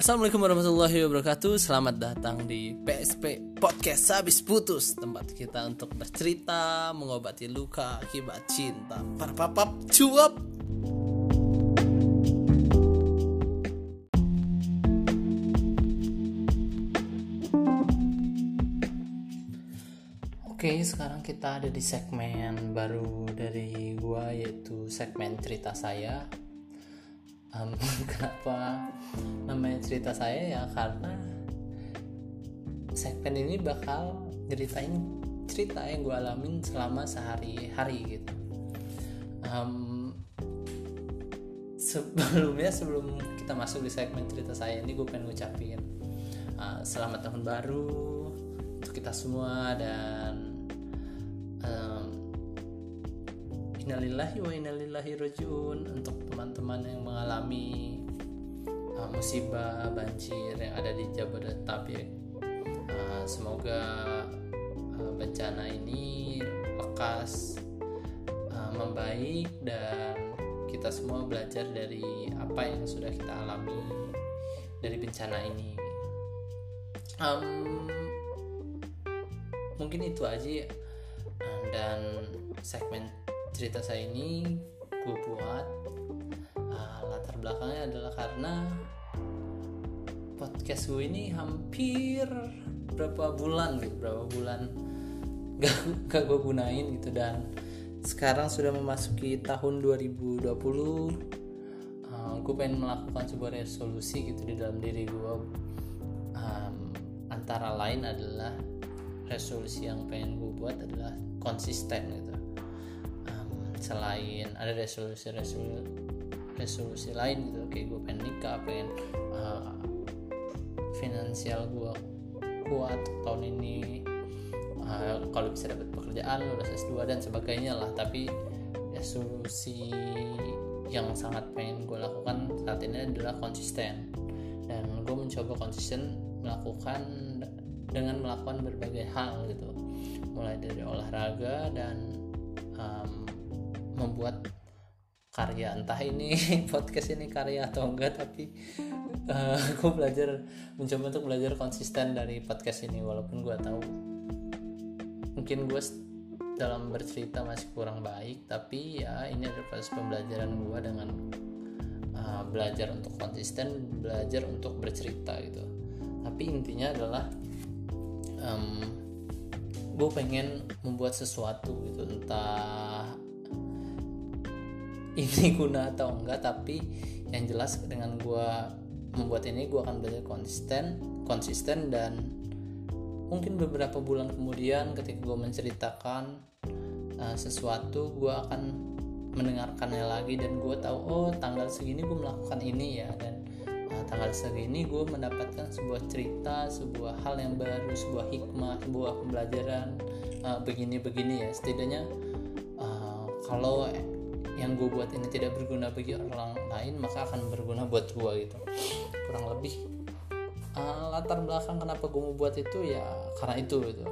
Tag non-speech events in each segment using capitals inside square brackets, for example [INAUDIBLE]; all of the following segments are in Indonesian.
Assalamualaikum warahmatullahi wabarakatuh. Selamat datang di PSP Podcast. Habis Putus Tempat kita untuk bercerita Mengobati luka akibat cinta. Parpapap cuap. Oke sekarang kita ada di segmen baru dari gua Yaitu segmen cerita saya um, [LAUGHS] kenapa namanya cerita saya ya? Karena segmen ini bakal ceritain cerita yang gue alamin selama sehari-hari gitu. Um, sebelumnya sebelum kita masuk di segmen cerita saya ini gue pengen ngucapin uh, selamat tahun baru untuk kita semua dan innalillahi wa innalillahi rojiun untuk teman-teman yang mengalami uh, musibah banjir yang ada di Jabodetabek uh, semoga uh, bencana ini lekas uh, membaik dan kita semua belajar dari apa yang sudah kita alami dari bencana ini. Um, mungkin itu aja dan segmen cerita saya ini gue buat uh, latar belakangnya adalah karena podcast gue ini hampir berapa bulan gitu berapa bulan gak, gak gue gunain gitu. Dan sekarang sudah memasuki tahun 2020 uh, gue pengen melakukan sebuah resolusi gitu di dalam diri gue um, antara lain adalah resolusi yang pengen gue buat adalah konsisten gitu selain ada resolusi resolusi resolusi lain gitu. Kayak gue pengen nikah pengen uh, finansial gue kuat tahun ini. Uh, kalau bisa dapat pekerjaan lulus S2 dan sebagainya lah. Tapi resolusi yang sangat pengen gue lakukan saat ini adalah konsisten. Dan gue mencoba konsisten melakukan dengan melakukan berbagai hal gitu. Mulai dari olahraga dan um, membuat karya. Entah ini [LAUGHS] podcast ini karya atau enggak tapi uh, gue belajar mencoba untuk belajar konsisten dari podcast ini walaupun gue tahu mungkin gue dalam bercerita masih kurang baik tapi ya ini adalah proses pembelajaran gue dengan uh, belajar untuk konsisten belajar untuk bercerita gitu. Tapi intinya adalah um, gue pengen membuat sesuatu gitu entah ini guna atau enggak tapi yang jelas dengan gue membuat ini gue akan belajar konsisten konsisten dan mungkin beberapa bulan kemudian ketika gue menceritakan uh, sesuatu gue akan mendengarkannya lagi dan gue tahu oh tanggal segini gue melakukan ini ya dan uh, tanggal segini gue mendapatkan sebuah cerita sebuah hal yang baru sebuah hikmah sebuah pembelajaran uh, begini-begini ya. Setidaknya uh, kalau yang gue buat ini tidak berguna bagi orang lain maka akan berguna buat gue gitu. Kurang lebih uh, latar belakang kenapa gue mau buat itu ya karena itu gitu.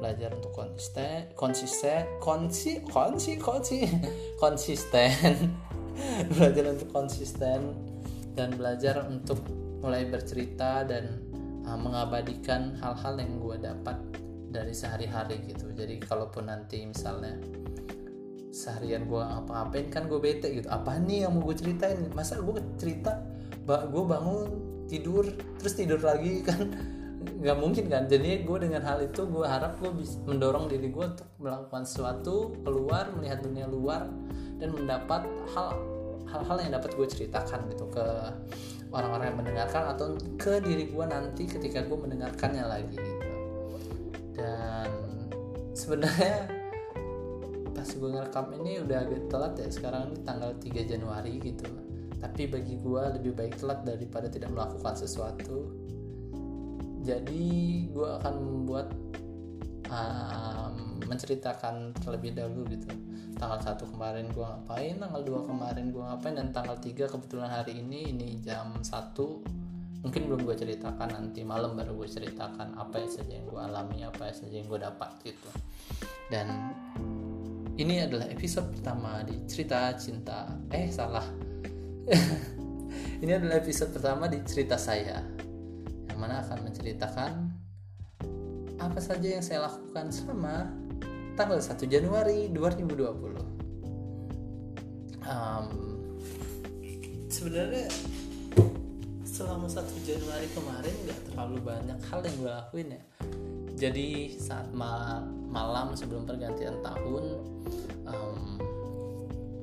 Belajar untuk konsisten konsisten konsi konsi konsi [LAUGHS] konsisten. [LAUGHS] Belajar untuk konsisten dan belajar untuk mulai bercerita dan uh, mengabadikan hal-hal yang gue dapat dari sehari-hari gitu. Jadi kalaupun nanti misalnya seharian gue apa-apain kan gue bete gitu. Apa nih yang mau gue ceritain? Masa gue cerita? Gue bangun tidur terus tidur lagi [LAUGHS] kan? Nggak mungkin kan? Jadi gue dengan hal itu gue harap gue bisa mendorong diri gue untuk melakukan sesuatu keluar melihat dunia luar dan mendapat hal hal-hal yang dapat gue ceritakan gitu ke orang-orang yang mendengarkan atau ke diri gue nanti ketika gue mendengarkannya lagi gitu. Dan sebenarnya pas gue ngerekam ini udah agak telat ya sekarang ini tanggal 3 Januari gitu. Tapi bagi gue lebih baik telat daripada tidak melakukan sesuatu. Jadi gue akan membuat um, menceritakan terlebih dahulu gitu. Tanggal 1 kemarin gue ngapain tanggal 2 kemarin gue ngapain dan tanggal 3 kebetulan hari ini ini jam 1 mungkin belum gue ceritakan nanti malam baru gue ceritakan apa saja yang gue alami apa saja yang gue dapat gitu. Dan ini adalah episode pertama di cerita cinta. Eh salah. [LAUGHS] ini adalah episode pertama di cerita saya yang mana akan menceritakan apa saja yang saya lakukan selama tanggal 1 Januari 2020 um, sebenarnya selama 1 Januari kemarin nggak terlalu banyak hal yang gue lakuin ya jadi saat ma malam sebelum pergantian tahun um,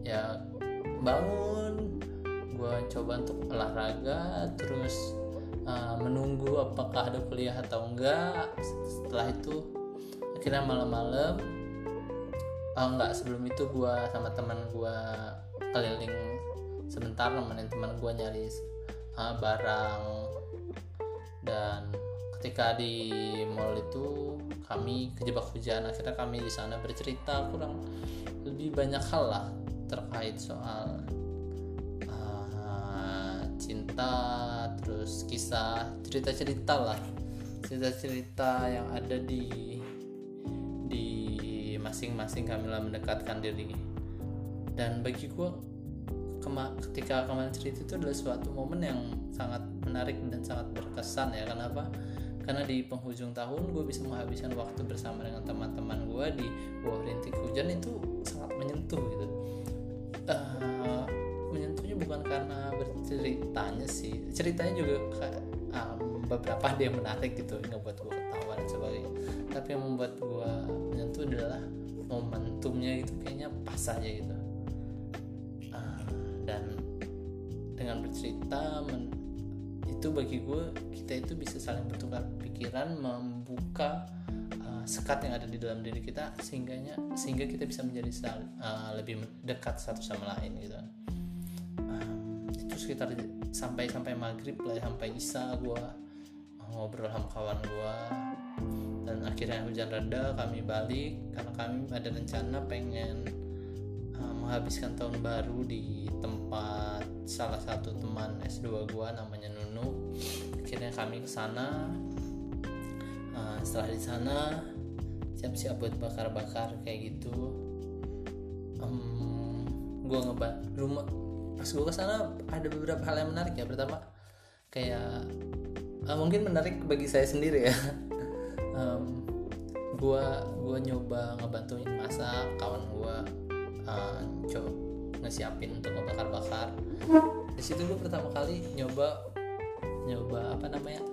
ya bangun gue coba untuk olahraga terus uh, menunggu apakah ada kuliah atau enggak. Setelah itu akhirnya malam-malam oh enggak sebelum itu gue sama teman gue keliling sebentar nemenin teman gue nyari uh, barang dan ketika di mall itu kami kejebak hujan. Akhirnya kami di sana bercerita kurang lebih banyak hal lah terkait soal uh, cinta terus kisah cerita-cerita lah. Cerita-cerita yang ada di di masing-masing kami lah mendekatkan diri. Dan bagi gue kema ketika kemarin cerita itu adalah suatu momen yang sangat menarik dan sangat berkesan ya. Kenapa karena di penghujung tahun gue bisa menghabiskan waktu bersama dengan teman-teman gue di bawah rintik hujan itu sangat menyentuh gitu. Uh, menyentuhnya bukan karena berceritanya sih. Ceritanya juga um, beberapa yang menarik gitu ngebuat gue ketawa dan sebagainya. Tapi yang membuat gue menyentuh adalah momentumnya itu kayaknya pas aja gitu. Uh, dan dengan bercerita itu bagi gue kita itu bisa saling bertukar pikiran membuka sekat yang ada di dalam diri kita sehingganya sehingga kita bisa menjadi sal, uh, lebih dekat satu sama lain gitu um, itu sekitar sampai sampai maghrib lah sampai isa gue ngobrol sama kawan gue dan akhirnya hujan reda kami balik karena kami ada rencana pengen uh, menghabiskan tahun baru di tempat salah satu teman S2 gue namanya Nunu. Akhirnya kami ke sana. Uh, setelah di sana siap-siap buat bakar-bakar kayak gitu. Um, gue ngebat rumah pas gue ke sana ada beberapa hal yang menarik ya. Pertama kayak uh, mungkin menarik bagi saya sendiri ya. [LAUGHS] Um, gue gue nyoba ngebantuin masak kawan gue uh, coba ngesiapin untuk ngebakar-bakar. Di situ gue pertama kali nyoba nyoba apa namanya?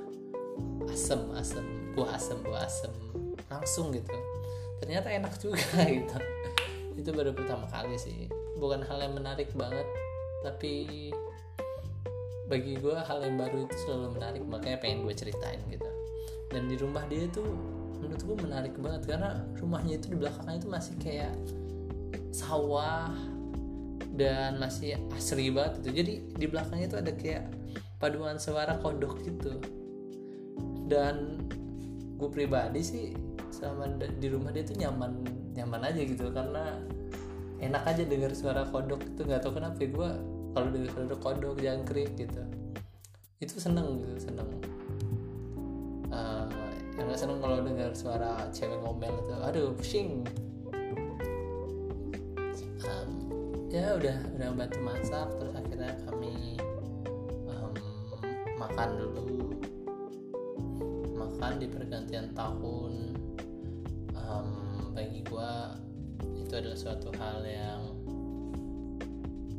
Asem asem buah asem buah asem langsung gitu. Ternyata enak juga [LAUGHS] gitu. Itu baru pertama kali sih. Bukan hal yang menarik banget tapi bagi gue hal yang baru itu selalu menarik. Makanya pengen gue ceritain gitu. Dan di rumah dia tuh menurut gue menarik banget. Karena rumahnya itu di belakangnya itu masih kayak sawah dan masih asri banget gitu. Jadi di belakangnya itu ada kayak paduan suara kodok gitu. Dan gue pribadi sih sama di rumah dia tuh nyaman nyaman aja gitu karena enak aja dengar suara kodok itu nggak tahu kenapa ya gue kalau dengar suara kodok jangkrik gitu itu seneng gitu seneng. Uh, yang gak seneng kalau dengar suara cewek ngomel itu aduh pusing ya udah udah bantu masak terus akhirnya kami um, makan dulu. Makan di pergantian tahun. Um, bagi gue itu adalah suatu hal yang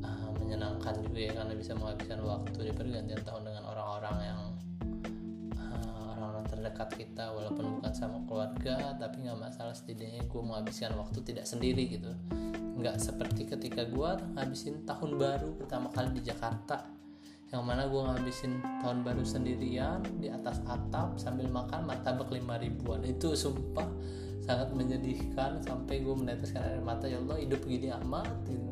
uh, menyenangkan juga ya karena bisa menghabiskan waktu di pergantian tahun dengan orang-orang yang uh, orang-orang terdekat kita. Walaupun bukan sama keluarga tapi nggak masalah setidaknya gue menghabiskan waktu tidak sendiri gitu nggak seperti ketika gue ngabisin tahun baru pertama kali di Jakarta. Yang mana gue ngabisin tahun baru sendirian di atas atap sambil makan martabak lima ribuan. Itu sumpah sangat menyedihkan sampai gue meneteskan air mata ya Allah hidup begini amat gitu.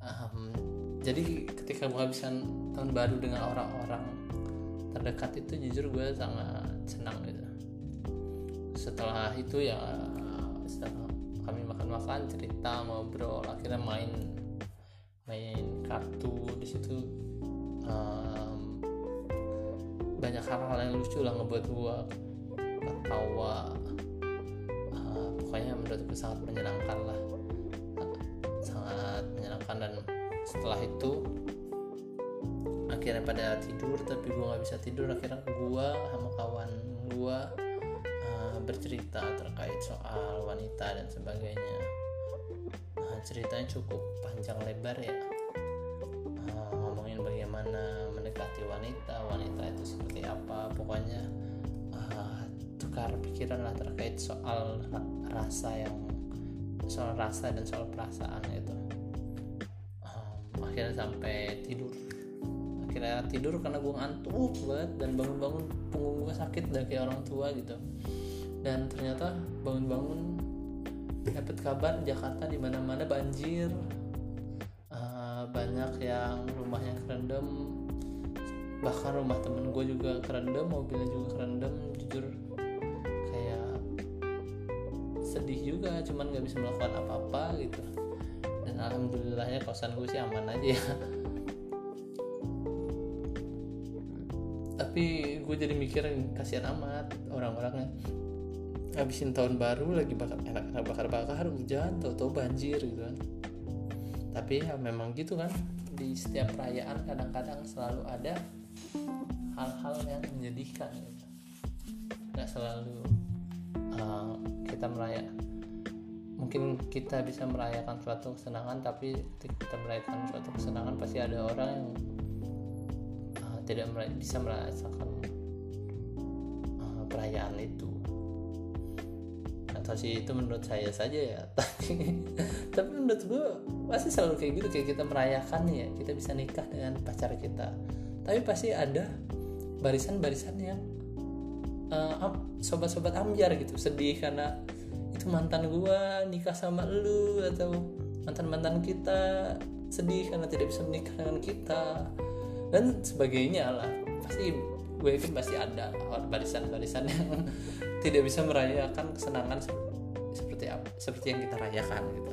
Um, jadi ketika gue habiskan tahun baru dengan orang-orang terdekat itu jujur gue sangat senang gitu. Setelah itu ya setelah kami makan-makan cerita ngobrol akhirnya main main kartu. Di situ um, banyak hal-hal yang lucu lah ngebuat gue ketawa. Pokoknya menurutku sangat menyenangkan lah. Sangat menyenangkan dan setelah itu akhirnya pada tidur tapi gue nggak bisa tidur. Akhirnya gue sama kawan uh, bercerita terkait soal wanita dan sebagainya. Nah, ceritanya cukup panjang lebar ya. Uh, ngomongin bagaimana mendekati wanita wanita itu seperti apa pokoknya uh, tukar pikiran lah terkait soal rasa yang soal rasa dan soal perasaan itu um, akhirnya sampai tidur. Akhirnya tidur karena gue ngantuk banget dan bangun-bangun punggung gue sakit dan kayak orang tua gitu dan ternyata bangun-bangun dapat kabar Jakarta di mana-mana banjir. Uh, banyak yang rumahnya kerendam. Bahkan rumah temen gue juga kerendam mobilnya juga kerendam jujur. Sedih juga cuman nggak bisa melakukan apa-apa gitu. Dan alhamdulillahnya kosan gue sih aman aja ya. Tapi gue jadi mikir kasihan amat orang-orangnya habisin tahun baru lagi bakar enak bakar bakar hujan tau-tau banjir gitu kan. Tapi ya memang gitu kan di setiap perayaan kadang-kadang selalu ada hal-hal yang menyedihkan gitu. Nggak selalu uh, kita merayakan mungkin kita bisa merayakan suatu kesenangan tapi kita merayakan suatu kesenangan pasti ada orang yang uh, tidak meray bisa merasakan uh, perayaan itu sih itu menurut saya saja ya. [LAUGHS] Tapi tapi menurut gue pasti selalu kayak gitu kayak kita merayakan ya kita bisa nikah dengan pacar kita. Tapi pasti ada barisan-barisan yang uh, sobat-sobat amjar gitu sedih karena itu mantan gua nikah sama lu atau mantan mantan kita sedih karena tidak bisa menikah dengan kita dan sebagainya lah. Pasti gue yakin pasti ada barisan-barisan yang tidak bisa merayakan kesenangan seperti seperti yang kita rayakan gitu.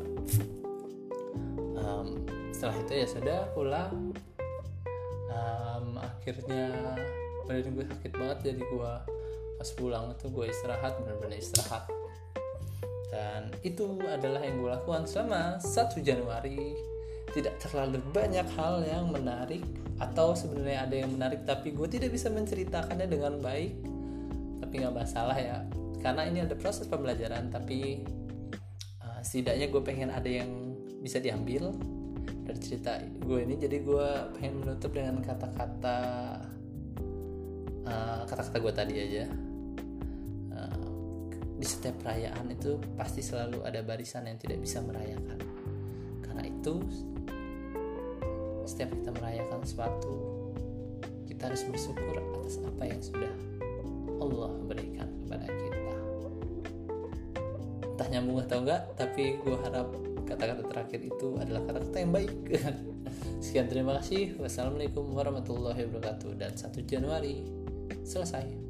Um, setelah itu ya sudah pulang. Um, akhirnya badan gue sakit banget jadi gue pas pulang itu gue istirahat benar-benar istirahat. Dan itu adalah yang gue lakukan selama 1 Januari. Tidak terlalu banyak hal yang menarik atau sebenarnya ada yang menarik tapi gue tidak bisa menceritakannya dengan baik tapi nggak masalah ya. Karena ini ada proses pembelajaran tapi uh, setidaknya gue pengen ada yang bisa diambil dari cerita gue ini. Jadi gue pengen menutup dengan kata-kata uh, kata-kata gue tadi aja. Di setiap perayaan itu pasti selalu ada barisan yang tidak bisa merayakan. Karena itu setiap kita merayakan sesuatu kita harus bersyukur atas apa yang sudah Allah berikan kepada kita. Entah nyambung atau enggak tapi gue harap kata-kata terakhir itu adalah kata-kata yang baik. [LAUGHS] Sekian terima kasih. Wassalamualaikum warahmatullahi wabarakatuh. Dan 1 Januari selesai